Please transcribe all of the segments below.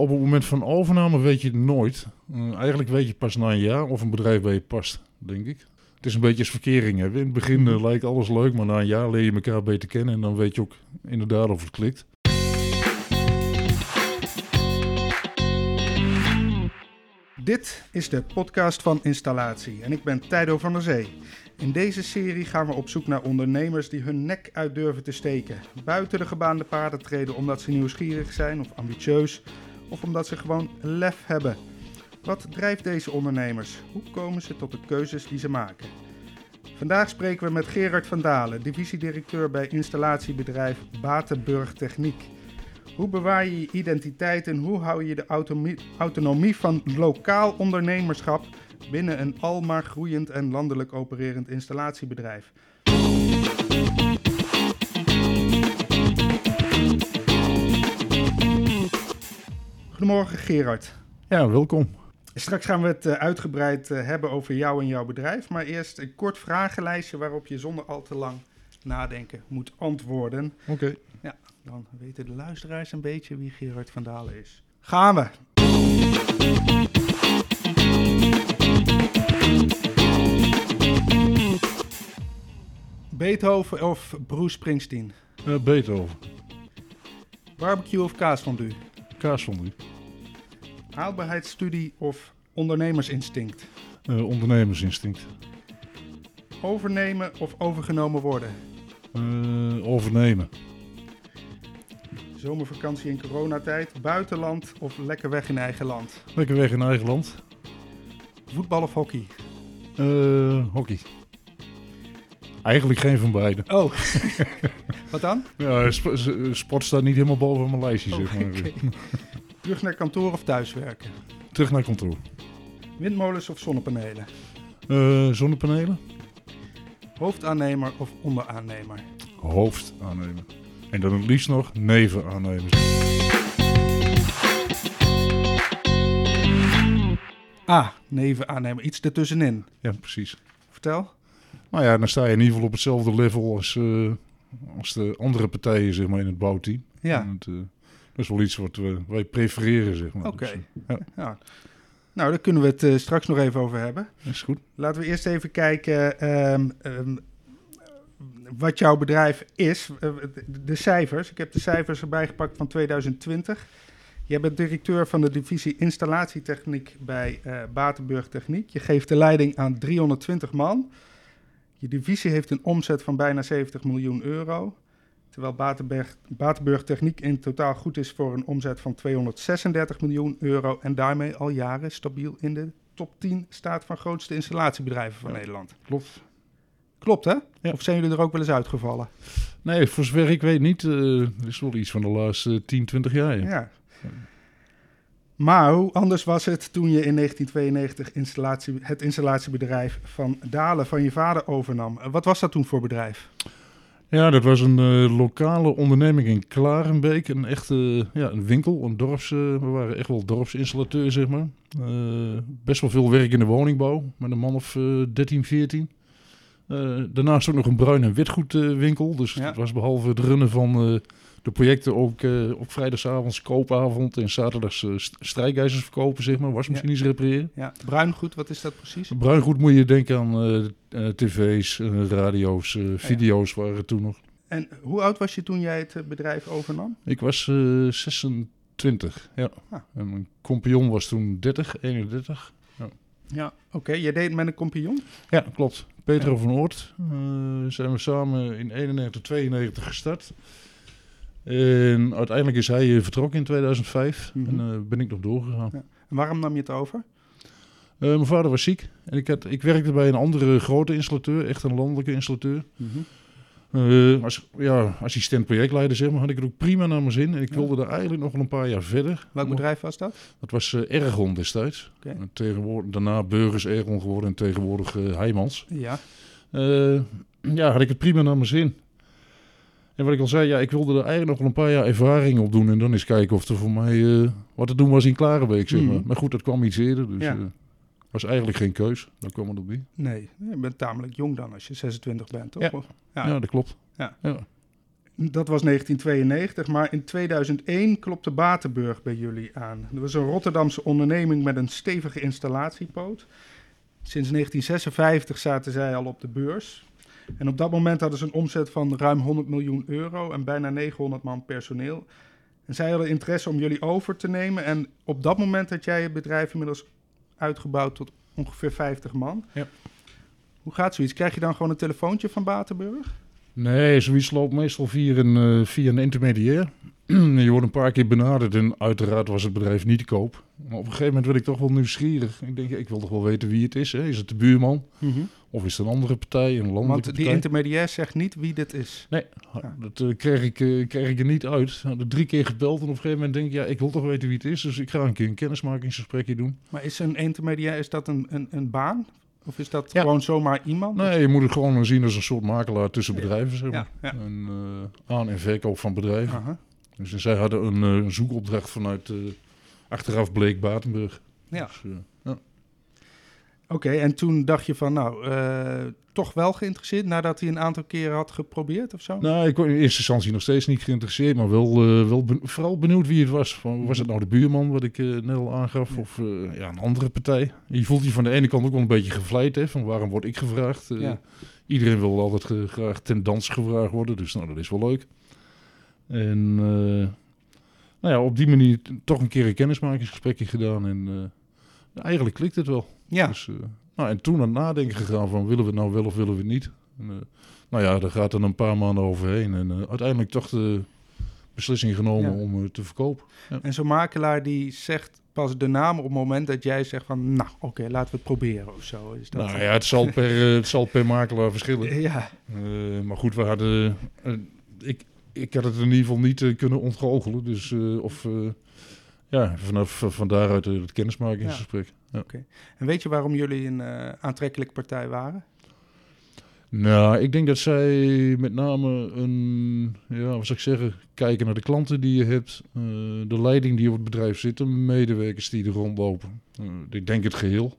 Op het moment van overname weet je het nooit. Eh, eigenlijk weet je pas na een jaar of een bedrijf bij je past, denk ik. Het is een beetje als verkering hebben. In het begin eh, lijkt alles leuk, maar na een jaar leer je elkaar beter kennen. En dan weet je ook inderdaad of het klikt. Dit is de podcast van Installatie en ik ben Tijdo van der Zee. In deze serie gaan we op zoek naar ondernemers die hun nek uit durven te steken. Buiten de gebaande paden treden omdat ze nieuwsgierig zijn of ambitieus of omdat ze gewoon lef hebben. Wat drijft deze ondernemers? Hoe komen ze tot de keuzes die ze maken? Vandaag spreken we met Gerard van Dalen, divisiedirecteur bij installatiebedrijf Batenburg Techniek. Hoe bewaar je je identiteit en hoe hou je de autonomie, autonomie van lokaal ondernemerschap binnen een almaar groeiend en landelijk opererend installatiebedrijf? Goedemorgen Gerard. Ja, welkom. Straks gaan we het eh, uitgebreid eh, hebben over jou en jouw bedrijf. Maar eerst een kort vragenlijstje waarop je zonder al te lang nadenken moet antwoorden. Oké. Ja, dan weten de luisteraars een beetje wie Gerard van Dalen is. Gaan we! Beethoven of Bruce Springsteen? Eh, Beethoven. Barbecue of kaasfondue? Kaasfondue. Haalbaarheidsstudie of ondernemersinstinct? Uh, ondernemersinstinct. Overnemen of overgenomen worden? Uh, overnemen. Zomervakantie in coronatijd, buitenland of lekker weg in eigen land? Lekker weg in eigen land. Voetbal of hockey? Uh, hockey. Eigenlijk geen van beide. Oh, wat dan? Ja, sp sport staat niet helemaal boven mijn lijstje, zeg maar. Oh, okay. Terug naar kantoor of thuiswerken? Terug naar kantoor. Windmolens of zonnepanelen? Uh, zonnepanelen. Hoofdaannemer of onderaannemer? Hoofdaannemer. En dan het liefst nog nevenaannemers. Ah, nevenaannemer. Iets ertussenin. Ja, precies. Vertel. Nou ja, dan sta je in ieder geval op hetzelfde level als, uh, als de andere partijen zeg maar, in het bouwteam. Ja. Het, uh, dat is wel iets wat we, wij prefereren, zeg maar. Oké. Dus, ja. ja. Nou, daar kunnen we het uh, straks nog even over hebben. Dat is goed. Laten we eerst even kijken um, um, wat jouw bedrijf is. de cijfers. Ik heb de cijfers erbij gepakt van 2020. Jij bent directeur van de divisie installatietechniek bij uh, Batenburg Techniek. Je geeft de leiding aan 320 man. Je divisie heeft een omzet van bijna 70 miljoen euro. Terwijl Batenburg, Batenburg Techniek in totaal goed is voor een omzet van 236 miljoen euro. En daarmee al jaren stabiel in de top 10 staat van grootste installatiebedrijven van Ja. Nederland. Klopt. Klopt hè? Ja. Of zijn jullie er ook wel eens uitgevallen? Nee, voor zover ik weet niet. Uh, is wel iets van de laatste 10, 20 jaar. Ja. Ja. Maar hoe anders was het toen je in 1992 installatie, het installatiebedrijf van Dalen van je vader overnam? Wat was dat toen voor bedrijf? Ja, dat was een uh, lokale onderneming in Klarenbeek. Een echte ja, een winkel, een dorps... Uh, we waren echt wel dorpsinstallateur, zeg maar. Uh, best wel veel werk in de woningbouw, met een man of 13, 14. daarnaast ook nog een bruin- en witgoedwinkel. dus Ja. het was behalve het runnen van de projecten ook op vrijdagavond koopavond... en zaterdags strijkijzers verkopen, zeg maar. Wasmachines repareren. Ja, bruingoed, wat is dat precies? Bruingoed moet je denken aan uh, uh, tv's, uh, radio's, video's ja. waren toen nog. En hoe oud was je toen jij het bedrijf overnam? Ik was 26, ja. Ah. En mijn compagnon was toen 30, 31. Ja, ja oké. Okay. Jij deed met een compagnon? Ja, klopt. Peter ja. van Oort. zijn we samen in 91, 92 gestart. En uiteindelijk is hij vertrokken in 2005 mm -hmm. en ben ik nog doorgegaan. Ja. En waarom nam je het over? Uh, mijn vader was ziek en ik, had, ik werkte bij een andere grote installateur, echt een landelijke installateur. Mm -hmm. uh, als ja, assistent projectleider, zeg maar, had ik het ook prima naar mijn zin. En ik ja. wilde daar eigenlijk nog wel een paar jaar verder. Welk nog, bedrijf was dat? Dat was uh, Ergon destijds. Okay. Tegenwoordig, daarna Burgers Ergon geworden en tegenwoordig Heijmans. Ja. ja, had ik het prima naar mijn zin. En wat ik al zei, ja, ik wilde er eigenlijk nog wel een paar jaar ervaring op doen. En dan eens kijken of er voor mij uh, wat te doen was in Klarenbeek, zeg maar. Mm. Maar goed, dat kwam iets eerder, dus ja. uh, was eigenlijk geen keus. Dan kwam het op die. Nee, je bent tamelijk jong dan als je 26 bent, toch? Ja, ja. ja dat klopt. Ja. ja. dat was 1992, maar in 2001 klopte Batenburg bij jullie aan. Dat was een Rotterdamse onderneming met een stevige installatiepoot. Sinds 1956 zaten zij al op de beurs. En op dat moment hadden ze een omzet van ruim 100 miljoen euro en bijna 900 man personeel. En zij hadden interesse om jullie over te nemen. En op dat moment had jij je bedrijf inmiddels uitgebouwd tot ongeveer 50 man. Ja. Hoe gaat zoiets? Krijg je dan gewoon een telefoontje van Batenburg? Nee, zoiets loopt meestal via een, eh, via een intermediair. je wordt een paar keer benaderd en uiteraard was het bedrijf niet te koop. Maar op een gegeven moment werd ik toch wel nieuwsgierig. Ik denk, ik wil toch wel weten wie het is. Hè? Is het de buurman? Of is het een andere partij, een landelijke Want die partij? intermediair zegt niet wie dit is. Nee, Ja. dat eh, kreeg, ik, eh, kreeg ik er niet uit. Er drie keer gebeld en op een gegeven moment denk ik, ja, ik wil toch weten wie het is. Dus ik ga een keer een kennismakingsgesprekje doen. Maar is een intermediair, is dat een, een, een baan? Of is dat Ja. gewoon zomaar iemand? Nee, je moet het gewoon zien als een soort makelaar tussen bedrijven. Zeg maar. Ja. Een eh, aan- en verkoop van bedrijven. Dus zij hadden een zoekopdracht vanuit achteraf bleek Batenburg. Ja. Dus, ja. Oké, en toen dacht je van, nou, eh, toch wel geïnteresseerd nadat hij een aantal keren had geprobeerd of zo? Nou, ik was in eerste instantie nog steeds niet geïnteresseerd, maar wel, eh, wel ben- vooral benieuwd wie het was. Van, was het nou de buurman, wat ik eh, net al aangaf, Ja. of ja, een andere partij? Je voelt je van de ene kant ook wel een beetje gevleid, hè, van waarom word ik gevraagd? Ja. Iedereen wil altijd graag ten dans gevraagd worden, dus nou, dat is wel leuk. En nou ja, op die manier toch een keer een kennismakingsgesprekje gedaan en eigenlijk klikt het wel. Ja, Dus, eh, nou, en toen aan het nadenken gegaan van willen we het nou wel of willen we het niet. En, eh, nou ja, daar gaat er een paar maanden overheen. En eh, uiteindelijk toch de beslissing genomen Ja. om te verkopen. en zo'n makelaar die zegt pas de naam op het moment dat jij zegt van, nou, oké, laten we het proberen of zo. Is dat nou ja, het zal per, het zal per makelaar verschillen. Ja, maar goed, we hadden... ik, ik had het in ieder geval niet kunnen ontgoochelen. Dus of... eh, ja, vanaf van daaruit eh, het kennismakingsgesprek. Ja. en weet je waarom jullie een eh, aantrekkelijke partij waren? Nou, ik denk dat zij met name een, ja, wat zou ik zeggen, kijken naar de klanten die je hebt, eh, de leiding die op het bedrijf zit, de medewerkers die er rondlopen. Eh, ik denk het geheel.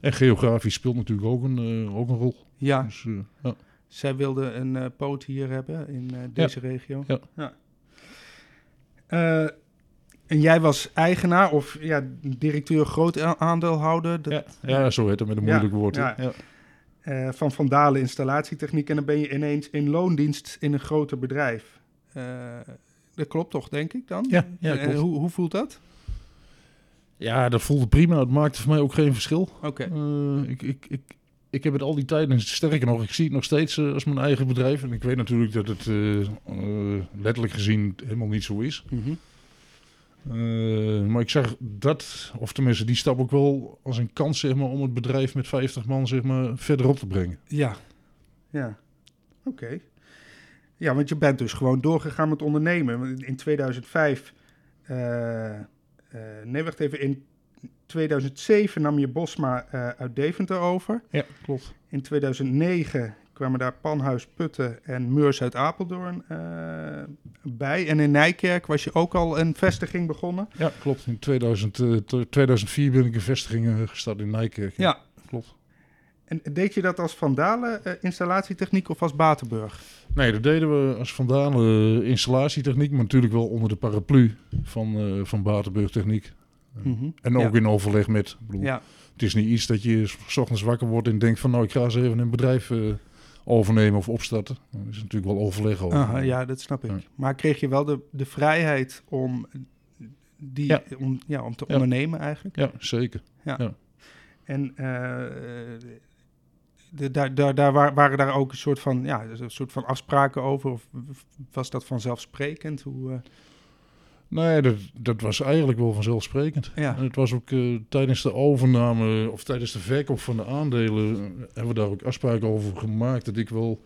En geografisch speelt natuurlijk ook een, eh, ook een rol. Ja, Dus, eh, ja. zij wilden een eh, poot hier hebben in eh, deze regio. Ja. Eh, en jij was eigenaar of ja, directeur groot aandeelhouder dat- Ja, ja, zo heet het met een Ja, moeilijk woord. hè. ja. Ja. eh, van Vandalen Installatietechniek. En dan ben je ineens in loondienst in een groter bedrijf. Eh, dat klopt toch, denk ik dan? Ja, ja, Eh, hoe, hoe voelt dat? ja, dat voelde prima. Het maakte voor mij ook geen verschil. Oké. Ik, ik, ik, ik heb het al die tijd, en sterker nog, ik zie het nog steeds als mijn eigen bedrijf. En ik weet natuurlijk dat het letterlijk gezien helemaal niet zo is. Mhm. Eh, maar ik zag dat, of tenminste die stap ook wel als een kans zeg maar, om het bedrijf met 50 man zeg maar, verder op te brengen. Ja, ja. Oké. Ja, want je bent dus gewoon doorgegaan met ondernemen. In 2005, eh, eh, nee wacht even, in 2007 nam je Bosma eh, uit Deventer over. Ja, klopt. In 2009 kwamen daar Panhuis Putten en Meurs uit Apeldoorn eh, bij. En in Nijkerk was je ook al een vestiging begonnen. Ja, klopt. In 2000, eh, t- 2004 ben ik een vestiging eh, gestart in Nijkerk. Ja. Klopt. En deed je dat als Vandalen eh, installatietechniek of als Batenburg? Nee, dat deden we als Vandalen eh, installatietechniek, maar natuurlijk wel onder de paraplu van, eh van Batenburg Techniek. Mhm. En ook Ja. in overleg met. Bedoel, Ja, Het is niet iets dat je s- ochtends wakker wordt en denkt van nou ik ga eens even een bedrijf eh, overnemen of opstarten. Er is natuurlijk wel overleg over. Aha, ja, dat snap ik. Ja. Maar kreeg je wel de, de vrijheid om, die, Ja. om, ja, om te Ja. ondernemen eigenlijk? Ja, zeker. En eh, de, daar, daar, daar wa- waren daar ook een soort van, ja, een soort van afspraken over? Of was dat vanzelfsprekend? Hoe, eh, Nee, dat, dat was eigenlijk wel vanzelfsprekend. ja. En het was ook eh, tijdens de overname of tijdens de verkoop van de aandelen eh, hebben we daar ook afspraken over gemaakt dat ik wel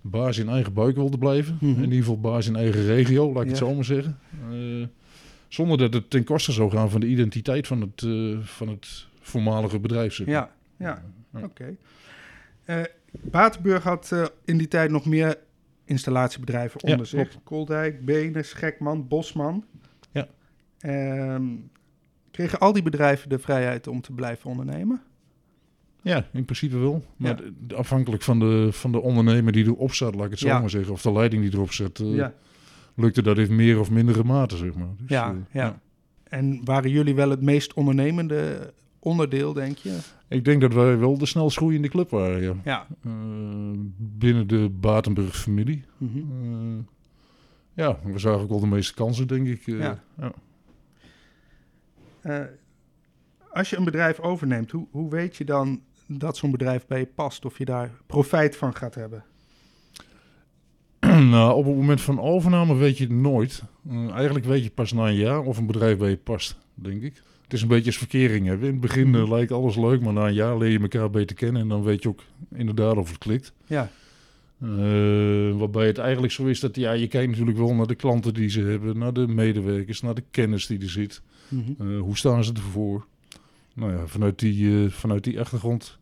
baas in eigen buik wilde blijven. Mhm. In ieder geval baas in eigen regio, laat ik het zo maar zeggen. Eh, zonder dat het ten koste zou gaan van de identiteit van het, van het voormalige bedrijf. zeg maar. ja, ja, oké. Eh, Batenburg had in die tijd nog meer installatiebedrijven Ja, onder zich. klopt. Koldijk, Benen, Schekman, Bosman. Ja. Ehm, kregen al die bedrijven de vrijheid om te blijven ondernemen? Ja, in principe wel. Maar Ja. afhankelijk van de, van de ondernemer die erop staat, laat ik het zo Ja. maar zeggen. Of de leiding die erop zet, eh, ja. lukte dat in meer of mindere mate, zeg maar. Dus, Ja, eh, ja. En waren jullie wel het meest ondernemende onderdeel, denk je? Ik denk dat wij wel de snelst groeiende club waren, ja. Ja. Eh, binnen de Batenburg-familie. Mhm. Eh, ja, we zagen ook wel de meeste kansen, denk ik. eh, Ja. ja. Als je een bedrijf overneemt, hoe, hoe weet je dan dat zo'n bedrijf bij je past? Of je daar profijt van gaat hebben? nou, op het moment van overname weet je het nooit. Eigenlijk weet je pas na een jaar of een bedrijf bij je past, denk ik. Het is een beetje als verkering hebben. In het begin Mhm. eh, lijkt alles leuk, maar na een jaar leer je elkaar beter kennen. En dan weet je ook inderdaad of het klikt. Ja. Eh, waarbij het eigenlijk zo is dat ja, je kijkt natuurlijk wel naar de klanten die ze hebben, naar de medewerkers, naar de kennis die er zit. Mhm. Eh, hoe staan ze ervoor? Nou ja, vanuit die, vanuit die achtergrond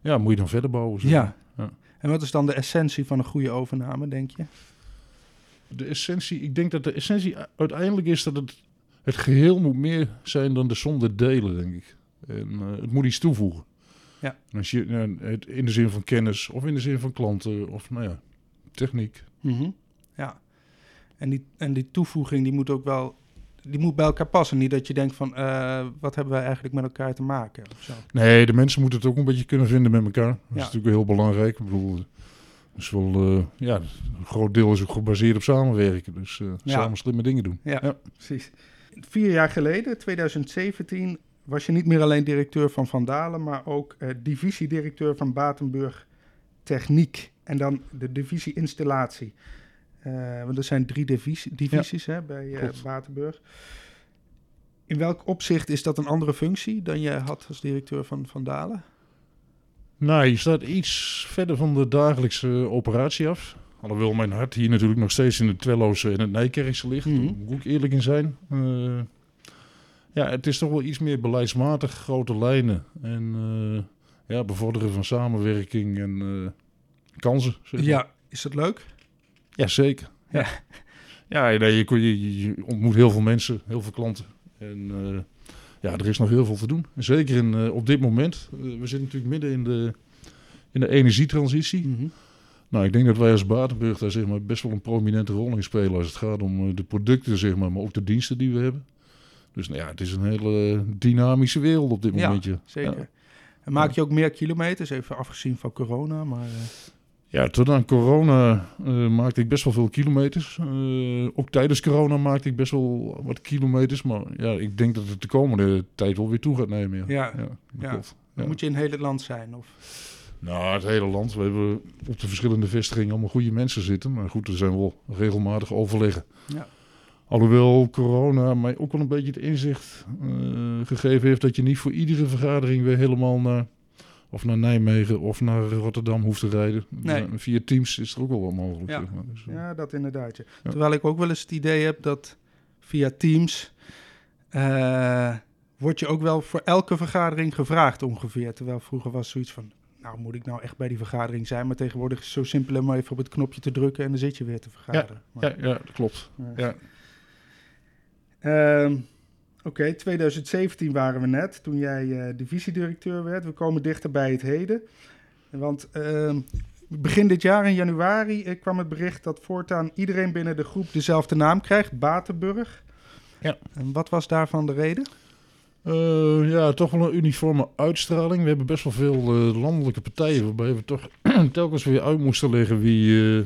ja, moet je dan verder bouwen. Ja. Ja. En wat is dan de essentie van een goede overname, denk je? De essentie, ik denk dat de essentie uiteindelijk is dat het, het geheel moet meer zijn dan de som der delen, denk ik. En eh, het moet iets toevoegen. Ja. Als je, eh, het, in de zin van kennis of in de zin van klanten of nou ja, techniek. Mhm. Ja. En die, en die toevoeging die moet ook wel die moet bij elkaar passen. Niet dat je denkt van eh, wat hebben wij eigenlijk met elkaar te maken? Of zo. Nee, de mensen moeten het ook een beetje kunnen vinden met elkaar. Dat is natuurlijk heel belangrijk. Ik bedoel, dus wel, eh, ja, een groot deel is ook gebaseerd op samenwerken. Dus eh, Ja. samen slimme dingen doen. Ja, Ja. precies. Vier jaar geleden, 2017, was je niet meer alleen directeur van Van Dalen, maar ook eh, divisiedirecteur van Batenburg Techniek. En dan de divisie installatie. Eh, want er zijn drie divisie, divisies hè, bij eh. Batenburg. In welk opzicht is dat een andere functie dan je had als directeur van Van Dalen? Nou, je staat iets verder van de dagelijkse operatie af. Alhoewel mijn hart hier natuurlijk nog steeds in het Twelloze en het Nijkerkse ligt. Mhm. Daar moet ik eerlijk in zijn. Eh, ja, het is toch wel iets meer beleidsmatig, grote lijnen. En eh, ja, bevorderen van samenwerking en eh, kansen. Zeg maar. Ja, is dat leuk? Ja, zeker. Ja. Ja, ja nee, je, je, je ontmoet heel veel mensen, heel veel klanten. En ja, er is nog heel veel te doen. En Zeker in, op dit moment. We zitten natuurlijk midden in de, in de energietransitie. Mhm. Nou, ik denk dat wij als Batenburg daar zeg maar, best wel een prominente rol in spelen als het gaat om eh, de producten, zeg maar, maar ook de diensten die we hebben. Dus nou ja, het is een hele dynamische wereld op dit Ja, moment. Ja, Zeker. Ja. En maak je ook meer kilometers, even afgezien van corona, maar... eh, Ja, tot aan corona eh, maakte ik best wel veel kilometers. Ook tijdens corona maakte ik best wel wat kilometers. Maar ja, ik denk dat het de komende tijd wel weer toe gaat nemen. Ja, Ja, ja. klopt. dan Ja. moet je in heel het land zijn, of... Nou, het hele land. We hebben op de verschillende vestigingen allemaal goede mensen zitten. Maar goed, er zijn wel regelmatig overleggen. Ja. Alhoewel corona mij ook wel een beetje het inzicht eh, gegeven heeft... dat je niet voor iedere vergadering weer helemaal naar... of naar Nijmegen of naar Rotterdam hoeft te rijden. Nee. Via Teams is er ook wel wat mogelijk. Ja. Zeg maar. Dus, eh, Ja, dat inderdaad. ja. Ja. Terwijl ik ook wel eens het idee heb dat via Teams eh word je ook wel voor elke vergadering gevraagd ongeveer. Terwijl vroeger was zoiets van, nou moet ik nou echt bij die vergadering zijn? Maar tegenwoordig is het zo simpel om maar even op het knopje te drukken en dan zit je weer te vergaderen. Maar, Ja, ja, dat klopt. ja. Ja. Ehm, Oké, 2017 waren we net, toen jij eh, divisiedirecteur werd. We komen dichter bij het heden. Want ehm, begin dit jaar, in januari, eh, kwam het bericht dat voortaan iedereen binnen de groep dezelfde naam krijgt, Batenburg. Ja. En wat was daarvan de reden? Eh, ja, toch wel een uniforme uitstraling. We hebben best wel veel eh, landelijke partijen waarbij we toch telkens weer uit moesten leggen wie, eh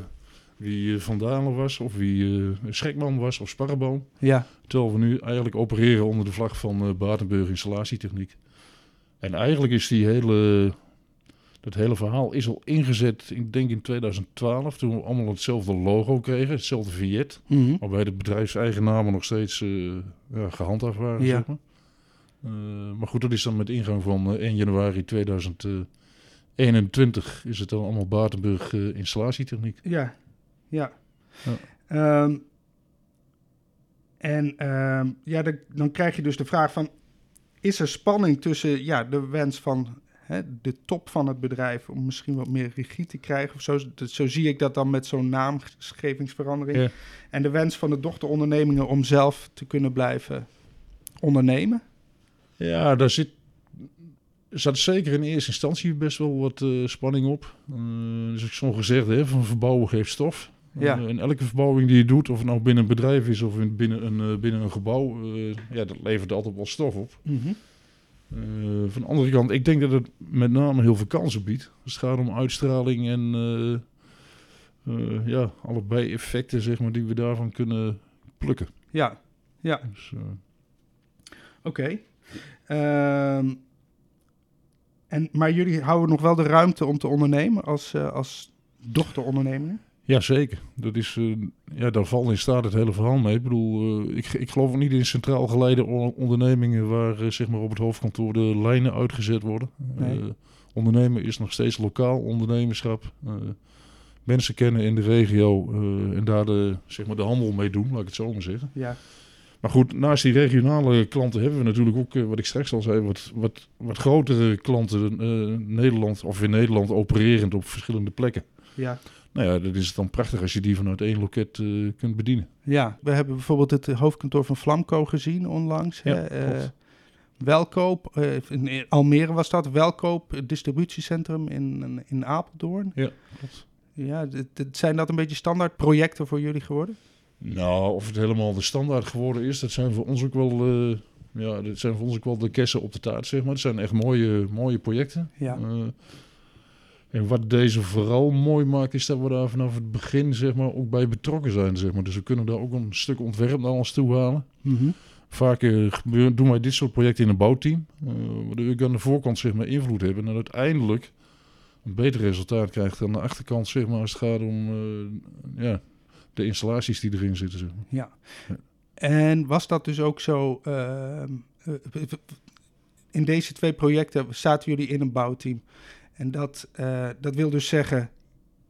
wie Van Dalen was, of wie Schrekman was, of Sparreboom. Ja, Terwijl we nu eigenlijk opereren onder de vlag van Batenburg Installatietechniek. En eigenlijk is die hele, dat hele verhaal is al ingezet, ik denk in 2012, toen we allemaal hetzelfde logo kregen, hetzelfde vignet. Mhm. Waarbij de bedrijfseigenamen nog steeds ja, gehandhaafd waren. Ja. Zeg maar. Eh, maar goed, dat is dan met ingang van eh, 1 januari 2021 is het dan allemaal Batenburg eh, installatietechniek. ja, ja. Ja. Ehm, en ehm, ja, de- dan krijg je dus de vraag van... is er spanning tussen ja, de wens van hè, de top van het bedrijf... om misschien wat meer regie te krijgen of zo? Dat- Zo zie ik dat dan met zo'n naamgevingsverandering. Ja. En de wens van de dochterondernemingen om zelf te kunnen blijven ondernemen. Ja, daar zit zat zeker in eerste instantie best wel wat eh, spanning op. Uh, dus ik zo'n gezegd hè, van verbouwen geeft stof. Ja. en elke verbouwing die je doet, of het nou binnen een bedrijf is of in, binnen, een, binnen een gebouw, ja, dat levert altijd wel stof op. Mhm. van de andere kant, ik denk dat het met name heel veel kansen biedt. Als het gaat om uitstraling en ja, allebei effecten zeg maar, die we daarvan kunnen plukken. Ja, ja. Dus, Oké. En, maar jullie houden nog wel de ruimte om te ondernemen als, uh, als dochterondernemingen? Ja, zeker. Dat is, uh, ja, daar valt in staat het hele verhaal mee. Ik bedoel, uh, ik, ik geloof niet in centraal geleide ondernemingen waar zeg maar op het hoofdkantoor de lijnen uitgezet worden. Nee. ondernemen is nog steeds lokaal ondernemerschap. mensen kennen in de regio en daar de, zeg maar de handel mee doen, laat ik het zo maar zeggen. Ja. Maar goed, naast die regionale klanten hebben we natuurlijk ook, uh, wat ik straks al zei, wat, wat, wat grotere klanten uh, Nederland of in Nederland opererend op verschillende plekken. Ja. Nou ja, dat is het dan prachtig als je die vanuit één loket uh, kunt bedienen. Ja, we hebben bijvoorbeeld het hoofdkantoor van Flamco gezien onlangs. Ja, hè? Welkoop, in Almere was dat, Welkoop distributiecentrum in, in Apeldoorn. Ja, klopt. Ja, dit, zijn dat een beetje standaard projecten voor jullie geworden? Nou, of het helemaal de standaard geworden is, dat zijn voor ons ook wel, uh, ja, dat zijn voor ons ook wel de kessen op de taart, zeg maar. Het zijn echt mooie, mooie projecten. Ja. Uh, en wat deze vooral mooi maakt, is dat we daar vanaf het begin, zeg maar, ook bij betrokken zijn, zeg maar. Dus we kunnen daar ook een stuk ontwerp naar ons toe halen. Mm -hmm. Vaak uh, doen wij dit soort projecten in een bouwteam, waardoor we aan de voorkant, zeg maar, invloed hebben en uiteindelijk een beter resultaat krijgt dan de achterkant, zeg maar, als het gaat om, ja de installaties die erin zitten. Zeg maar. ja. ja. En was dat dus ook zo? Uh, in deze twee projecten zaten jullie in een bouwteam. En dat, uh, dat wil dus zeggen,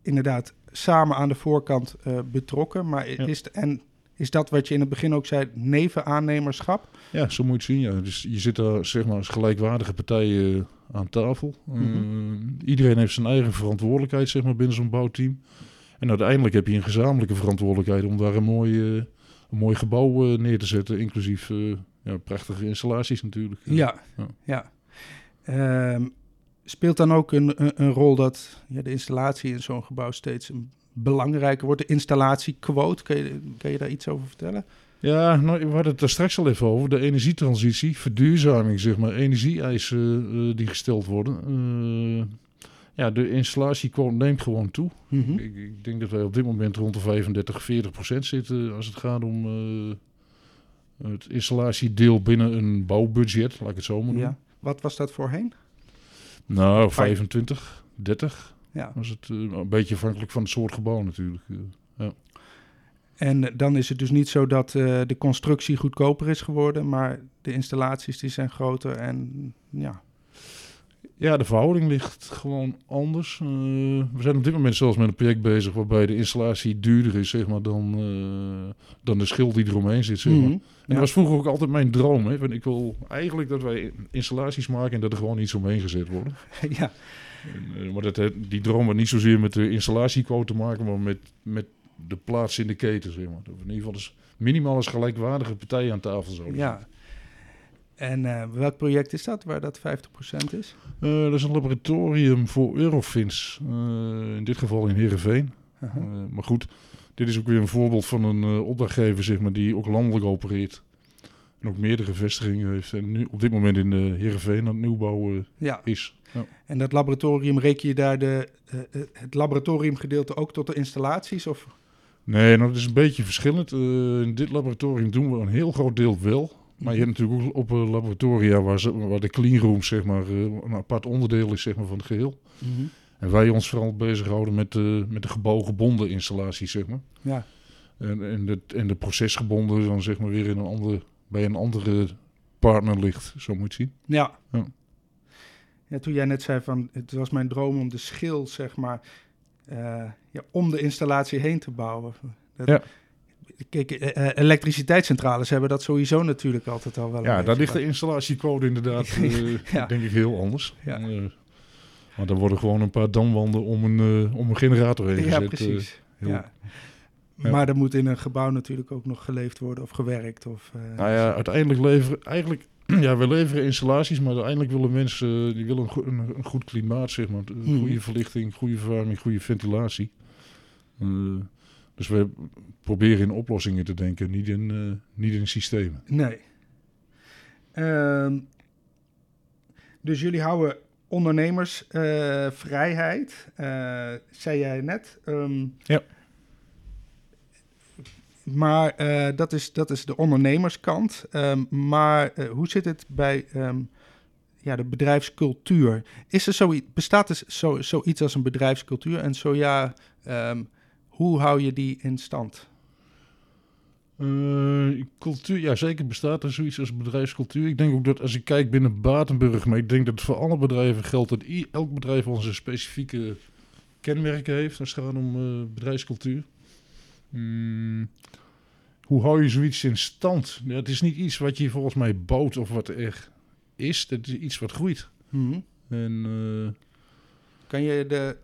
inderdaad, samen aan de voorkant uh, betrokken. Maar Ja. is, en is dat wat je in het begin ook zei, nevenaannemerschap? Ja, zo moet je het zien. Ja. Dus je zit daar zeg maar, als gelijkwaardige partijen aan tafel. Mhm. Uh, iedereen heeft zijn eigen verantwoordelijkheid zeg maar, binnen zo'n bouwteam. En uiteindelijk heb je een gezamenlijke verantwoordelijkheid om daar een mooi, uh, een mooi gebouw uh, neer te zetten. Inclusief uh, ja, prachtige installaties natuurlijk. Ja, Ja. ja. Ehm, speelt dan ook een, een, rol dat ja, de installatie in zo'n gebouw steeds belangrijker wordt? De installatiequote, kun je, kun je daar iets over vertellen? Ja, nou, we hadden het er straks al even over. De energietransitie, verduurzaming, zeg maar. Energieeisen uh, die gesteld worden. Uh, ja, de installatiequote neemt gewoon toe. Mhm. Ik, ik, denk dat wij op dit moment rond de 35, 40 procent zitten als het gaat om uh, het installatiedeel binnen een bouwbudget, laat ik het zo maar doen. Ja. Wat was dat voorheen? Nou, 25, 30 Ja. was het uh, een beetje afhankelijk van het soort gebouw natuurlijk. Uh, ja. En dan is het dus niet zo dat de constructie goedkoper is geworden, maar de installaties die zijn groter en ja. Ja, de verhouding ligt gewoon anders. Uh, we zijn op dit moment zelfs met een project bezig waarbij de installatie duurder is zeg maar, dan, uh, dan de schil die eromheen zit. Zeg maar. Mhm. En dat was vroeger ook altijd mijn droom. Hè? Want ik wil eigenlijk dat wij installaties maken en dat er gewoon iets omheen gezet worden. ja. En, uh, maar dat, die droom had niet zozeer met de installatiequote te maken, maar met, met de plaats in de keten. Zeg maar. Dat we in ieder geval dus minimaal als gelijkwaardige partijen aan tafel zouden Ja. En uh, welk project is dat waar dat 50% is? Uh, dat is een laboratorium voor Eurofins. Uh, in dit geval in Heerenveen. Uh -huh. maar goed, dit is ook weer een voorbeeld van een opdrachtgever zeg maar, die ook landelijk opereert. En ook meerdere vestigingen heeft. En nu op dit moment in Heerenveen aan het nieuwbouwen ja. is. Ja. En dat laboratorium, reken je daar de, uh, het laboratoriumgedeelte ook tot de installaties? Of? Nee, nou, dat is een beetje verschillend. Uh, in dit laboratorium doen we een heel groot deel wel. Maar je hebt natuurlijk ook op uh, laboratoria waar, ze, waar de cleanroom zeg maar, uh, een apart onderdeel is zeg maar, van het geheel. Mm -hmm. En wij ons vooral bezighouden met de, met de gebouwgebonden installaties, zeg maar. Ja. En, en, de, en de procesgebonden dan zeg maar weer in een andere, bij een andere partner ligt, zo moet je zien. Ja. ja. Ja, toen jij net zei van het was mijn droom om de schil, zeg maar, uh, ja, om de installatie heen te bouwen. Dat, ja. Kijk, uh, elektriciteitscentrales hebben dat sowieso natuurlijk altijd al wel. Ja, daar ligt de installatiequote inderdaad, uh, ja. denk ik, heel anders. Ja. maar dan worden gewoon een paar damwanden om een, om een generator heen ja, gezet. Precies. heel... ja, precies. Maar er moet in een gebouw natuurlijk ook nog geleefd worden of gewerkt. Of, nou ja, uiteindelijk leveren eigenlijk ja, we leveren installaties, maar uiteindelijk willen mensen die willen een, go- een, een goed klimaat, zeg maar. Een Mhm. Goede verlichting, goede verwarming, goede ventilatie. Eh, dus we proberen in oplossingen te denken, niet in, eh, niet in systemen. Nee. Ehm, dus jullie houden ondernemersvrijheid, vrijheid, eh, zei jij net. Ehm, Ja. Maar dat, is, dat is de ondernemerskant. Ehm, maar hoe zit het bij ja, de bedrijfscultuur? Is er zoiets, bestaat er zo, zoiets als een bedrijfscultuur? En zo ja, hoe hou je die in stand? Eh, cultuur, ja, zeker bestaat er zoiets als bedrijfscultuur. Ik denk ook dat als ik kijk binnen Batenburg, maar ik denk dat het voor alle bedrijven geldt dat elk bedrijf wel zijn specifieke kenmerken heeft als het gaat om eh, bedrijfscultuur. Hmm, hoe hou je zoiets in stand? Ja, het is niet iets wat je volgens mij bouwt of wat er is. Het is iets wat groeit. Mhm. En eh, Kan je de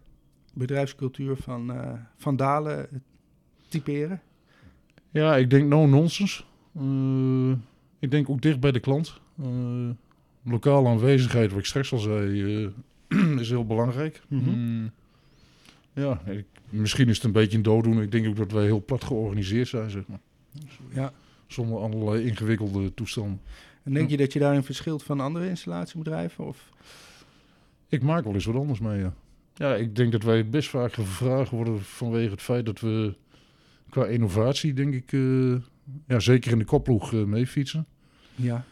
bedrijfscultuur van eh, Van Dalen typeren? Ja, ik denk no nonsense. Eh, ik denk ook dicht bij de klant. Eh, lokale aanwezigheid, wat ik straks al zei, eh, is heel belangrijk. Mhm. Mm, ja, ik- misschien is het een beetje een dooddoener. Ik denk ook dat wij heel plat georganiseerd zijn, zeg maar. Ja. Zonder allerlei ingewikkelde toestanden. En denk je dat je daarin verschilt van andere installatiebedrijven? Of? Ik maak wel eens wat anders mee, ja. Ja, ik denk dat wij best vaak gevraagd worden vanwege het feit dat we qua innovatie, denk ik, eh, ja, zeker in de kopploeg eh, meefietsen. Ja.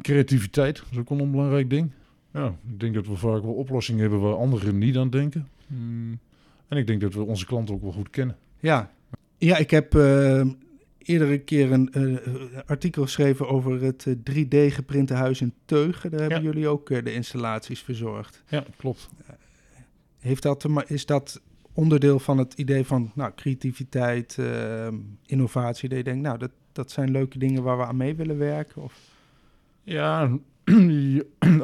Creativiteit dat is ook wel een belangrijk ding. Ja, ik denk dat we vaak wel oplossingen hebben waar anderen niet aan denken. Mm, En ik denk dat we onze klanten ook wel goed kennen. Ja, ja ik heb eh, eerder een keer een artikel geschreven over het eh, 3D-geprinte huis in Teugen. Daar hebben Ja. jullie ook de installaties verzorgd. Ja, klopt. Heeft dat, is dat onderdeel van het idee van nou, creativiteit, eh, innovatie? Dat je denkt, nou, dat, dat zijn leuke dingen waar we aan mee willen werken? Of? Ja,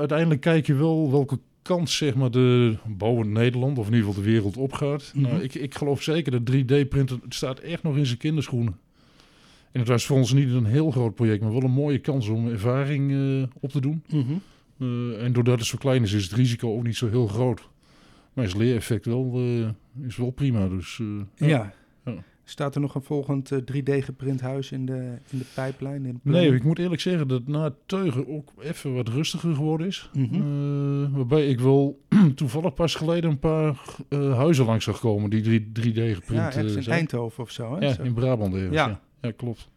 uiteindelijk kijk je wel welke kant zeg maar, de bouwend Nederland, of in ieder geval de wereld, opgaat. Mhm. Nou, ik, ik geloof zeker dat 3D-printen, het staat echt nog in zijn kinderschoenen. En het was voor ons niet een heel groot project, maar wel een mooie kans om ervaring eh, op te doen. Eh, en doordat het zo klein is, is het risico ook niet zo heel groot. Maar is het leereffect wel, eh, is wel prima. Dus, eh, Ja. Ja. Staat er nog een volgend eh, 3D-geprint huis in de, in de pijplijn? In de Nee, ik moet eerlijk zeggen dat na Teugen ook even wat rustiger geworden is. Mhm. Eh, waarbij ik wel toevallig pas geleden een paar eh, huizen langs zag komen die 3, 3D geprint ja, eh, in zijn. Eindhoven of zo. Hè? Ja, Zo. in Brabant ergens. Ja. Ja. Ja. klopt.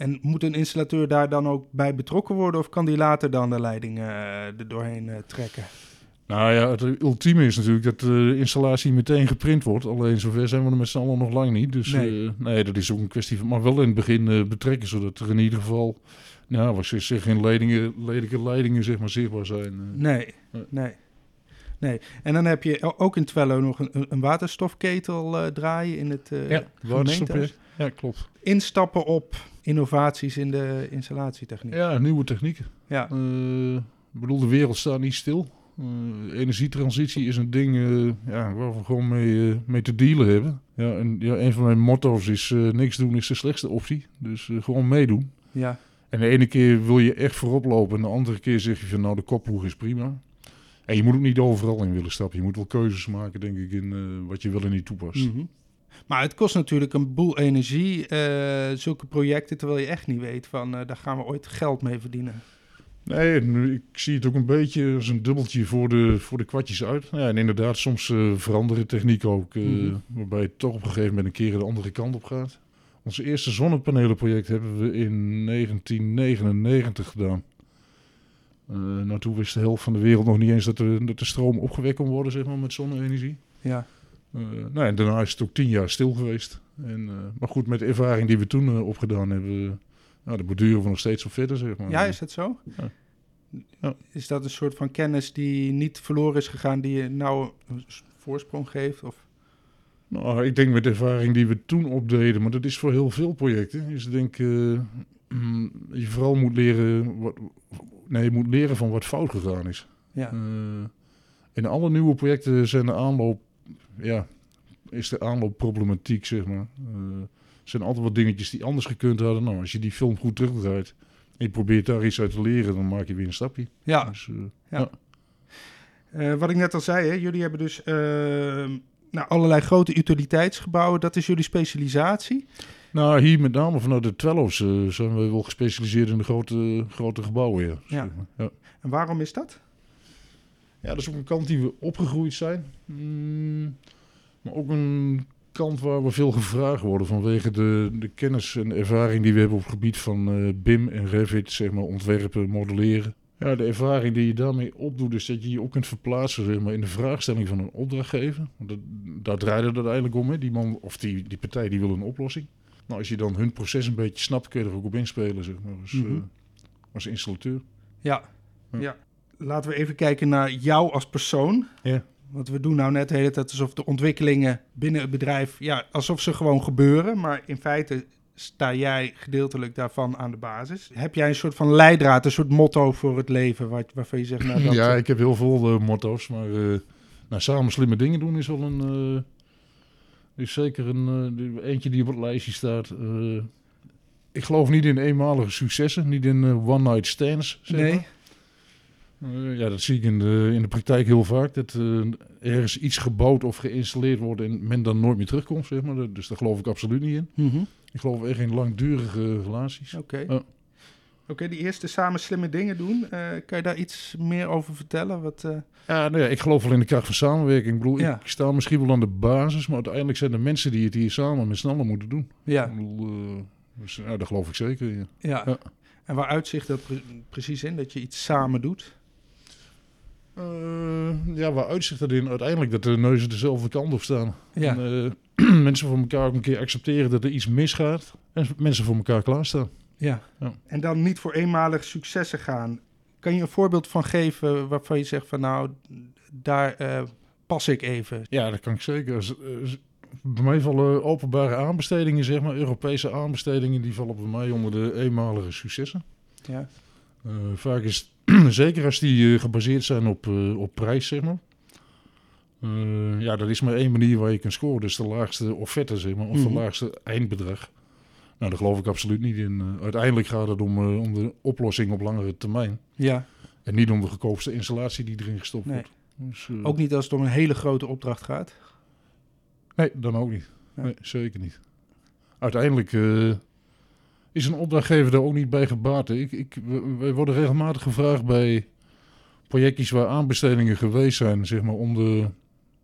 En moet een installateur daar dan ook bij betrokken worden? Of kan die later dan de leiding eh, er doorheen eh, trekken? Nou ja, het ultieme is natuurlijk dat de installatie meteen geprint wordt. Alleen zover zijn we er met z'n allen nog lang niet. Dus Nee. nee, nee dat is ook een kwestie van... Maar wel in het begin eh, betrekken, zodat er in ieder geval... Nou, wat ze zeggen, geen leidingen, lelijke leidingen zeg maar zichtbaar zijn. eh. Nee, Nee. nee. En dan heb je ook in Twello nog een, een waterstofketel eh, draaien in het eh ja, waterstofproject. Ja, klopt. Instappen op innovaties in de installatietechniek. Ja, nieuwe technieken. Ja, Eh, ik bedoel, de wereld staat niet stil. Eh, energietransitie is een ding eh, ja, waar we gewoon mee, eh, mee te dealen hebben. Ja, en ja, een van mijn motto's is: niks doen is de slechtste optie. Dus gewoon meedoen. ja, En de ene keer wil je echt voorop lopen, en de andere keer zeg je van nou, de kopploeg is prima. En je moet ook niet overal in willen stappen. Je moet wel keuzes maken, denk ik, in wat je wel en niet toepast. Mhm. Maar het kost natuurlijk een boel energie, zulke projecten, terwijl je echt niet weet van, daar gaan we ooit geld mee verdienen. Nee, ik zie het ook een beetje als een dubbeltje voor de, voor de kwartjes uit. Ja, en inderdaad, soms eh, veranderen techniek ook, eh, Mhm. waarbij het toch op een gegeven moment een keer de andere kant op gaat. Ons eerste zonnepanelenproject hebben we in 1999 gedaan. Eh, nou, toen wist de helft van de wereld nog niet eens dat de, dat de stroom opgewekt kon worden, zeg maar, met zonne-energie. Ja, Eh, nou, en daarna is het ook tien jaar stil geweest. En, maar goed, met de ervaring die we toen opgedaan hebben, uh, nou, daar borduren we nog steeds op verder, zeg maar. ja is dat zo? Ja. Ja. Is dat een soort van kennis die niet verloren is gegaan, die je nou een voorsprong geeft? Of? Nou, ik denk met de ervaring die we toen opdeden, maar dat is voor heel veel projecten, is denk eh, je vooral moet leren, wat, nee, je moet leren van wat fout gegaan is. Ja, Eh, in alle nieuwe projecten zijn de aanloop, ja, is de aanloop problematiek, zeg maar. Eh, zijn altijd wat dingetjes die anders gekund hadden. Nou, als je die film goed terugdraait, en je probeert daar iets uit te leren, dan maak je weer een stapje. Ja, Dus, eh, Ja. Eh, wat ik net al zei, hè, jullie hebben dus eh, nou, allerlei grote utiliteitsgebouwen. Dat is jullie specialisatie. nou, hier met name vanuit de Twello's eh, zijn we wel gespecialiseerd in de grote, grote gebouwen. Ja, ja. En waarom is dat? Ja, dat is ook een kant die we opgegroeid zijn. Mm, maar ook een kant waar we veel gevraagd worden vanwege de, de kennis en ervaring die we hebben op het gebied van eh, BIM en Revit, zeg maar, ontwerpen, modelleren. Ja, de ervaring die je daarmee opdoet is dat je je ook kunt verplaatsen zeg maar, in de vraagstelling van een opdrachtgever. Want dat, daar draait het uiteindelijk om. Hè. Die man of die, die partij die wil een oplossing. Nou, als je dan hun proces een beetje snapt, kun je er ook op inspelen, zeg maar, als, eh, als installateur. Ja. Ja. ja. Laten we even kijken naar jou als persoon. Ja. Want we doen nou net de hele tijd alsof de ontwikkelingen binnen het bedrijf, ja, alsof ze gewoon gebeuren. Maar in feite sta jij gedeeltelijk daarvan aan de basis. Heb jij een soort van leidraad, een soort motto voor het leven, wat, waarvan je zegt, nou dat... Ja, ik heb heel veel eh, motto's, maar eh, nou, samen slimme dingen doen is wel een... eh, is zeker een eh, eentje die op het lijstje staat. Eh, ik geloof niet in eenmalige successen, niet in eh, one-night stands. Zeg nee? maar. Eh, ja, dat zie ik in de, in de praktijk heel vaak. Dat eh, ergens iets gebouwd of geïnstalleerd wordt en men dan nooit meer terugkomt. Zeg maar. Dus daar geloof ik absoluut niet in. Mhm. Ik geloof echt in langdurige relaties. Oké. Oké, die eerste samen slimme dingen doen. eh, kan je daar iets meer over vertellen? Wat, eh, Ja, nou ja, ik geloof wel in de kracht van samenwerking. Ik bedoel, Ja. ik sta misschien wel aan de basis, maar uiteindelijk zijn de mensen die het hier samen met z'n allen moeten doen. ja, Ik bedoel, eh, dus, dat geloof ik zeker. Ja. ja. Ja. En waar uitzicht dat pre- precies in? Dat je iets samen doet? Eh, ja, waar uitzicht dat in? Uiteindelijk dat de neuzen dezelfde kant op staan. Ja. En, eh, mensen voor elkaar ook een keer accepteren dat er iets misgaat. En mensen voor elkaar klaarstaan. Ja. Ja. En dan niet voor eenmalig successen gaan. Kan je een voorbeeld van geven waarvan je zegt van nou, daar eh, pas ik even. Ja, dat kan ik zeker. Als- als- Bij mij vallen openbare aanbestedingen, zeg maar, Europese aanbestedingen, die vallen bij mij onder de eenmalige successen. Ja. Eh, vaak is zeker als die eh, gebaseerd zijn op, eh, op prijs, zeg maar. Ja, dat is maar één manier waar je kunt scoren. Dus de laagste offerte, zeg maar, of Mhm. de laagste eindbedrag. Nou, daar geloof ik absoluut niet in. Uiteindelijk gaat het om, om de oplossing op langere termijn. ja. En niet om de goedkoopste installatie die erin gestopt Nee. wordt. Dus, Ook niet als het om een hele grote opdracht gaat. Nee, dan ook niet. Ja. Nee, zeker niet. Uiteindelijk is een opdrachtgever daar ook niet bij gebaat. Ik, ik, we- wij worden regelmatig gevraagd bij projectjes waar aanbestedingen geweest zijn, zeg maar, om de,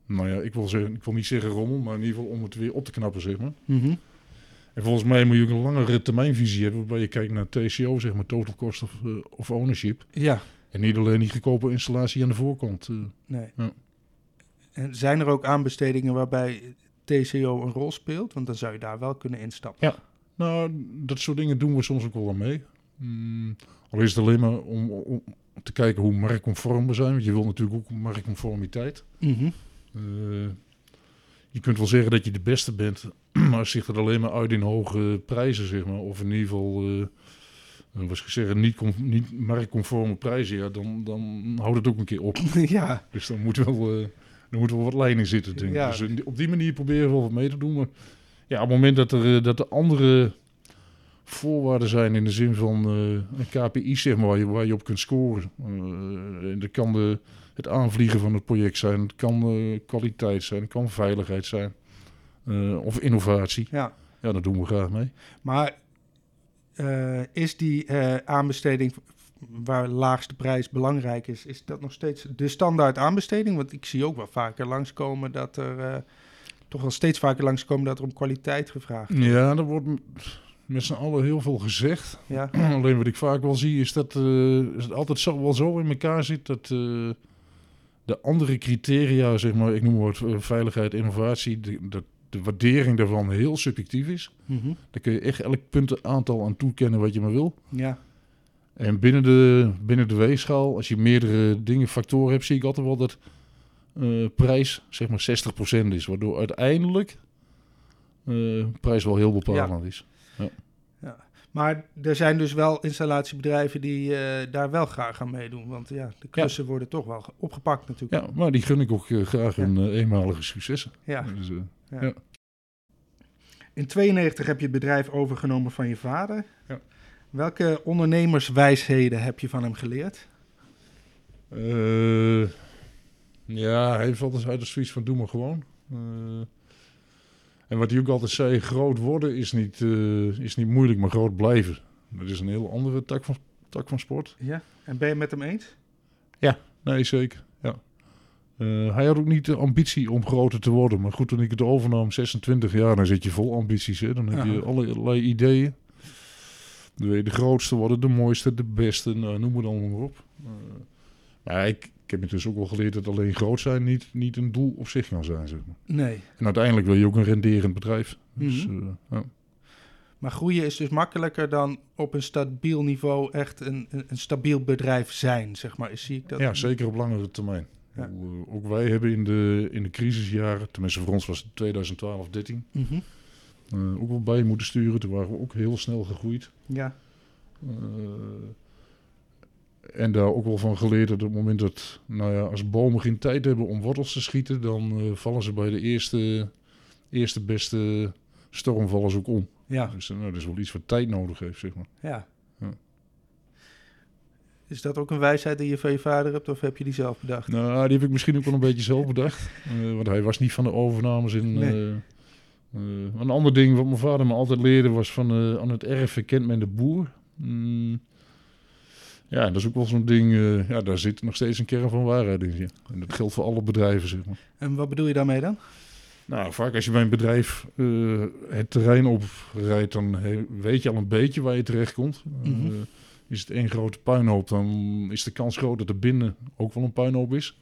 nou ja, ik wil, zeggen, ik wil niet zeggen rommel, maar in ieder geval om het weer op te knappen, zeg maar. Mhm. En volgens mij moet je ook een langere termijnvisie hebben, waarbij je kijkt naar TCO, zeg maar, total cost of, eh, of ownership. Ja, En niet alleen die goedkope installatie aan de voorkant. eh. nee. Ja. En zijn er ook aanbestedingen waarbij TCO een rol speelt? Want dan zou je daar wel kunnen instappen. Nou, dat soort dingen doen we soms ook wel aan mee. Mm, al is het alleen maar om, om te kijken hoe marktconform we zijn. Want je wil natuurlijk ook marktconformiteit. Mhm. Eh, je kunt wel zeggen dat je de beste bent, maar zich dat alleen maar uit in hoge prijzen, zeg maar. Of in ieder geval, eh eh, ik zeggen, niet, niet marktconforme prijzen. Ja, dan, dan houdt het ook een keer op. ja, Dus dan moet wel, eh er moet wel wat lijn in zitten, denk ik. Ja. Dus op die manier proberen we wel wat mee te doen. Maar ja, op het moment dat er, eh, dat er andere voorwaarden zijn in de zin van eh, een KPI, zeg maar, waar je, waar je op kunt scoren. En dat kan de, het aanvliegen van het project zijn, het kan kwaliteit zijn, het kan veiligheid zijn. of innovatie. ja. Ja, dat doen we graag mee. Maar is die aanbesteding waar laagste prijs belangrijk is, is dat nog steeds de standaard aanbesteding? Want ik zie ook wel vaker langskomen dat er, toch wel steeds vaker langskomen dat er om kwaliteit gevraagd wordt. Ja, er wordt met z'n allen heel veel gezegd. Ja, Alleen wat ik vaak wel zie is dat eh, is het altijd zo, wel zo in elkaar zit dat eh, de andere criteria, zeg maar, ik noem maar wat eh, veiligheid, innovatie, de, dat de waardering daarvan heel subjectief is. Mhm. Daar kun je echt elk puntenaantal aan toekennen wat je maar wil. ja. En binnen de, binnen de weegschaal, als je meerdere dingen, factoren hebt, zie ik altijd wel dat eh, prijs zeg maar 60% is. Waardoor uiteindelijk eh, prijs wel heel bepalend is. Maar er zijn dus wel installatiebedrijven die eh, daar wel graag aan meedoen. Want ja, de klussen worden toch wel ge- opgepakt natuurlijk. Ja, maar die gun ik ook graag Ja. hun eh, eenmalige successen. Ja. Dus, Ja. In 92 heb je het bedrijf overgenomen van je vader. Ja. Welke ondernemerswijsheden heb je van hem geleerd? Ja, hij heeft altijd uit de zoiets van doe maar gewoon. Eh, en wat hij ook altijd zei, groot worden is niet, eh, is niet moeilijk, maar groot blijven. Dat is een heel andere tak van, tak van sport. Ja. En ben je het met hem eens? Nee, zeker. Ja. Eh, hij had ook niet de ambitie om groter te worden. Maar goed, toen ik het overnam, 26 jaar, dan zit je vol ambities. Hè? Dan heb je allerlei ideeën. Dan wil je de grootste worden, de mooiste, de beste, nou, noem het allemaal maar op. Maar ik, ik heb intussen ook wel geleerd dat alleen groot zijn niet, niet een doel op zich kan zijn. Zeg maar. Nee. En uiteindelijk wil je ook een renderend bedrijf. Dus, Mhm. eh, ja. Maar groeien is dus makkelijker dan op een stabiel niveau echt een, een, een stabiel bedrijf zijn, zeg maar. Zie ik dat? ja, zeker op langere termijn. Ja. Eh, Ook wij hebben in de, in de crisisjaren, tenminste voor ons was het 2012, 13, Mhm. eh, ook wel bij moeten sturen. Toen waren we ook heel snel gegroeid. Ja. En daar ook wel van geleerd dat op het moment dat, nou ja, als bomen geen tijd hebben om wortels te schieten, dan eh, vallen ze bij de eerste, eerste beste storm vallen ze ook om. Ja. Dus eh, nou, dat is wel iets wat tijd nodig heeft, zeg maar. ja. Ja. Is dat ook een wijsheid die je van je vader hebt of heb je die zelf bedacht? Nou, die heb ik misschien ook wel een beetje zelf bedacht. Eh, want hij was niet van de overnames in. Nee. een ander ding wat mijn vader me altijd leerde was van aan het erf herkent men de boer. Mm, ja, dat is ook wel zo'n ding. eh, ja, daar zit nog steeds een kern van waarheid in. Ja. En dat geldt voor alle bedrijven, zeg maar. En wat bedoel je daarmee dan? Nou, vaak als je bij een bedrijf eh, het terrein oprijdt, dan weet je al een beetje waar je terechtkomt. Eh, Mhm. is het één grote puinhoop, dan is de kans groot dat er binnen ook wel een puinhoop is.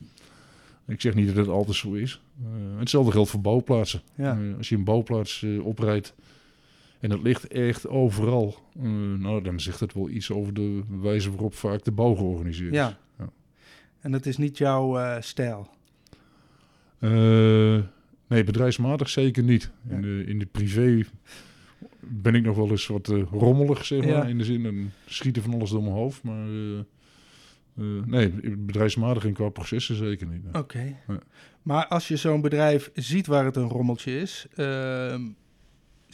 Ik zeg niet dat het altijd zo is. Hetzelfde geldt voor bouwplaatsen. Ja. Als je een bouwplaats oprijdt en het ligt echt overal, eh, nou, dan zegt het wel iets over de wijze waarop vaak de bouw georganiseerd is. Ja. Ja. En dat is niet jouw eh, stijl. Eh, nee, bedrijfsmatig zeker niet. In, de, in de privé ben ik nog wel eens wat rommelig, zeg maar. Ja. In de zin, dan schieten van alles door mijn hoofd. Maar nee, bedrijfsmatig en qua processen zeker niet. Oké. Ja. Maar als je zo'n bedrijf ziet waar het een rommeltje is, ehm,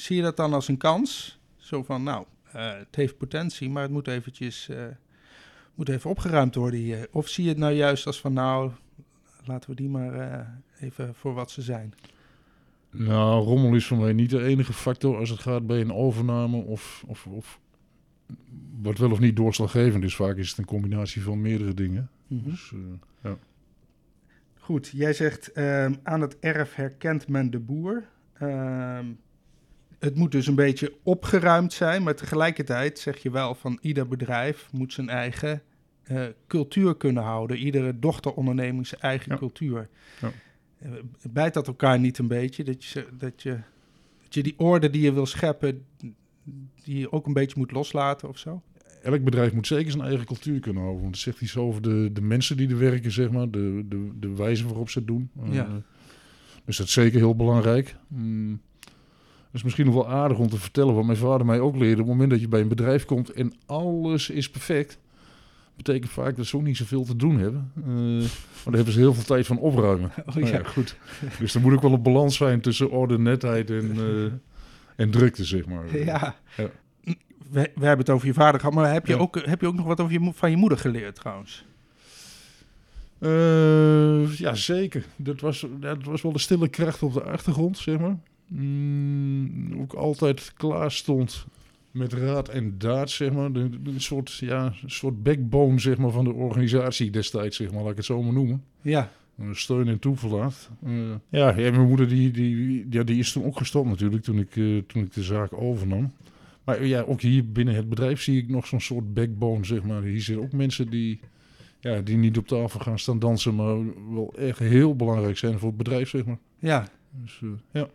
zie je dat dan als een kans? Zo van, nou, eh, het heeft potentie, maar het moet eventjes eh, moet even opgeruimd worden hier. Of zie je het nou juist als van, nou, laten we die maar eh, even voor wat ze zijn. Nou, rommel is voor mij niet de enige factor als het gaat bij een overname of, of, of wat wel of niet doorslaggevend is. Vaak is het een combinatie van meerdere dingen. Mhm. Dus, eh, Goed, jij zegt ehm, aan het erf herkent men de boer. Ehm, het moet dus een beetje opgeruimd zijn, maar tegelijkertijd zeg je wel van ieder bedrijf moet zijn eigen eh, cultuur kunnen houden. Iedere dochteronderneming zijn eigen Ja. cultuur. Ja. Eh, bijt dat elkaar niet een beetje? Dat je, dat, je, dat je die orde die je wil scheppen, die je ook een beetje moet loslaten of zo? elk bedrijf moet zeker zijn eigen cultuur kunnen houden. Want het zegt iets over de, de mensen die er werken, zeg maar. De, de, de wijze waarop ze het doen. Eh, Ja. dus dat is zeker heel belangrijk. Mm. Dat is misschien nog wel aardig om te vertellen wat mijn vader mij ook leerde. Op het moment dat je bij een bedrijf komt en alles is perfect... betekent vaak dat ze ook niet zoveel te doen hebben. Eh maar daar hebben ze heel veel tijd van opruimen. Oh, Nou ja. goed. Dus er moet ook wel een balans zijn tussen orde, netheid en, eh, en drukte, zeg maar. Ja. Ja. We, we hebben het over je vader gehad, maar heb je, ook, heb je ook nog wat over je, van je moeder geleerd trouwens? Eh, ja, zeker. Dat was, dat was wel de stille kracht op de achtergrond, zeg maar. Mm, ook altijd klaar stond met raad en daad, zeg maar. Een, soort, ja, een soort backbone, zeg maar, van de organisatie destijds, zeg maar. Laat ik het zo maar noemen. Ja, Eh, Steun en toeverlaat. Eh, ja, ja, mijn moeder die, die, ja, die is toen ook gestopt natuurlijk, toen ik, eh, toen ik de zaak overnam. Maar ja, ook hier binnen het bedrijf zie ik nog zo'n soort backbone, zeg maar. Hier zitten ook mensen die, ja, die niet op tafel gaan staan dansen, maar wel echt heel belangrijk zijn voor het bedrijf, zeg maar. ja. Dus, ja.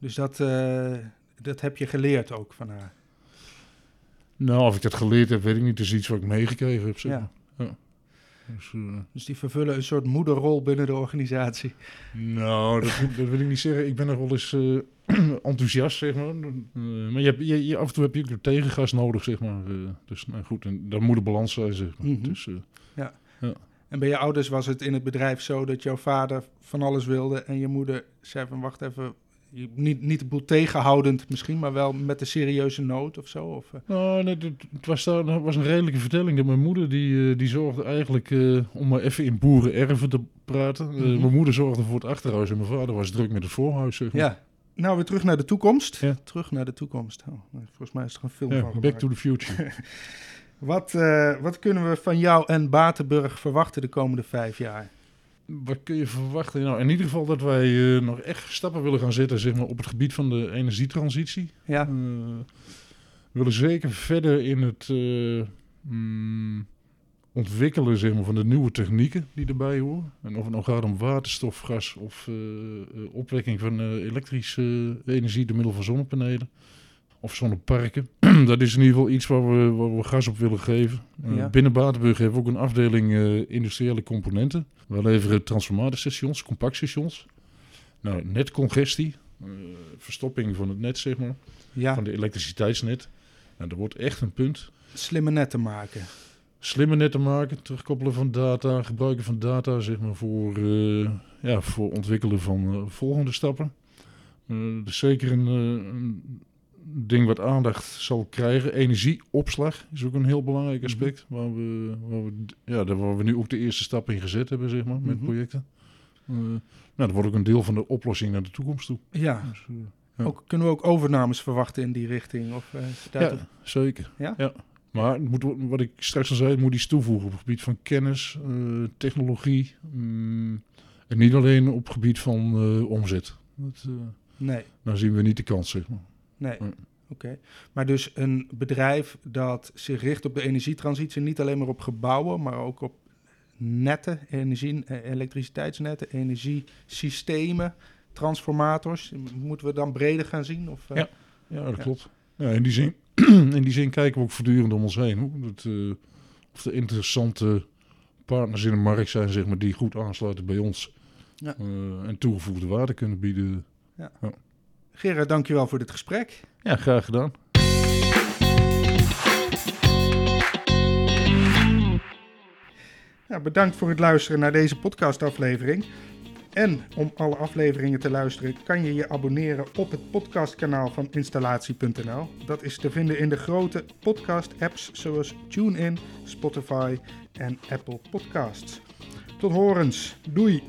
Dus dat, eh, dat heb je geleerd ook van haar. Nou, of ik dat geleerd heb, weet ik niet. Het is iets wat ik meegekregen heb, zeg Ja. maar. Ja. Dus, eh, Dus die vervullen een soort moederrol binnen de organisatie. Nou, dat, dat wil ik niet zeggen. Ik ben nog wel eens eh, enthousiast, zeg maar. Maar je hebt, je, je- af en toe heb je ook een tegengas nodig, zeg maar. Dus nou goed, en daar moet een balans zijn, zeg maar. Mhm. Dus, eh, En bij je ouders was het in het bedrijf zo dat jouw vader van alles wilde en je moeder zei van wacht even, niet, niet de boel tegenhoudend misschien, maar wel met een serieuze nood of zo? Of, eh, Nou, nee, het, was, het was een redelijke vertelling. Dat mijn moeder die, eh, die zorgde eigenlijk, eh, om maar even in boerenerven te praten. Mhm. Mijn moeder zorgde voor het achterhuis en mijn vader was druk met het voorhuis. Zeg maar. ja. Nou, weer terug naar de toekomst. Ja. Terug naar de toekomst. Oh, volgens mij is er een film Ja, van back to the future. Wat, wat kunnen we van jou en Batenburg verwachten de komende vijf jaar? Wat kun je verwachten? Nou, in ieder geval dat wij eh, nog echt stappen willen gaan zetten zeg maar, op het gebied van de energietransitie. Ja, Eh, we willen zeker verder in het eh, mm, ontwikkelen zeg maar, van de nieuwe technieken die erbij horen. En of het nou gaat om waterstof, gas of opwekking van elektrische energie door middel van zonnepanelen. Of zonneparken. dat is in ieder geval iets waar we, waar we gas op willen geven. Eh, Ja. Binnen Batenburg hebben we ook een afdeling eh, industriële componenten. We leveren transformatorstations, compactstations. Nou, netcongestie, eh, verstopping van het net, zeg maar ja. van de elektriciteitsnet. En dat wordt echt een punt. slimme netten maken. Slimmer netten maken, terugkoppelen van data, gebruiken van data zeg maar, voor, eh, ja, voor ontwikkelen van volgende stappen. Dus zeker een, een ding wat aandacht zal krijgen. Energieopslag is ook een heel belangrijk aspect. waar, we, waar, we, ja, waar we nu ook de eerste stap in gezet hebben zeg maar, met Mhm. projecten. Eh, nou, dat wordt ook een deel van de oplossing naar de toekomst toe. Ja. Dus, eh, Ja. Ook, kunnen we ook overnames verwachten in die richting? Of, daar Ja, zeker. Ja? Maar het moet, wat ik straks al zei, moet iets toevoegen op het gebied van kennis, technologie. mm, en niet alleen op het gebied van omzet. Dat, Nee, daar zien we niet de kans, zeg maar. Nee. Nee. Oké. Maar dus een bedrijf dat zich richt op de energietransitie, niet alleen maar op gebouwen, maar ook op netten, energie, eh, elektriciteitsnetten, energiesystemen, transformators. Moeten we dan breder gaan zien? Of, eh, Ja. Ja, dat Ja. klopt. Ja, in, die zin, in die zin kijken we ook voortdurend om ons heen. Dat, eh, of er interessante partners in de markt zijn zeg maar, die goed aansluiten bij ons. Ja. En toegevoegde waarde kunnen bieden. Gerard, dankjewel voor dit gesprek. Ja, graag gedaan. Ja, bedankt voor het luisteren naar deze podcastaflevering. En om alle afleveringen te luisteren kan je je abonneren op het podcastkanaal van installatie.nl. Dat is te vinden in de grote podcast-apps zoals TuneIn, Spotify en Apple Podcasts. Tot horens. Doei!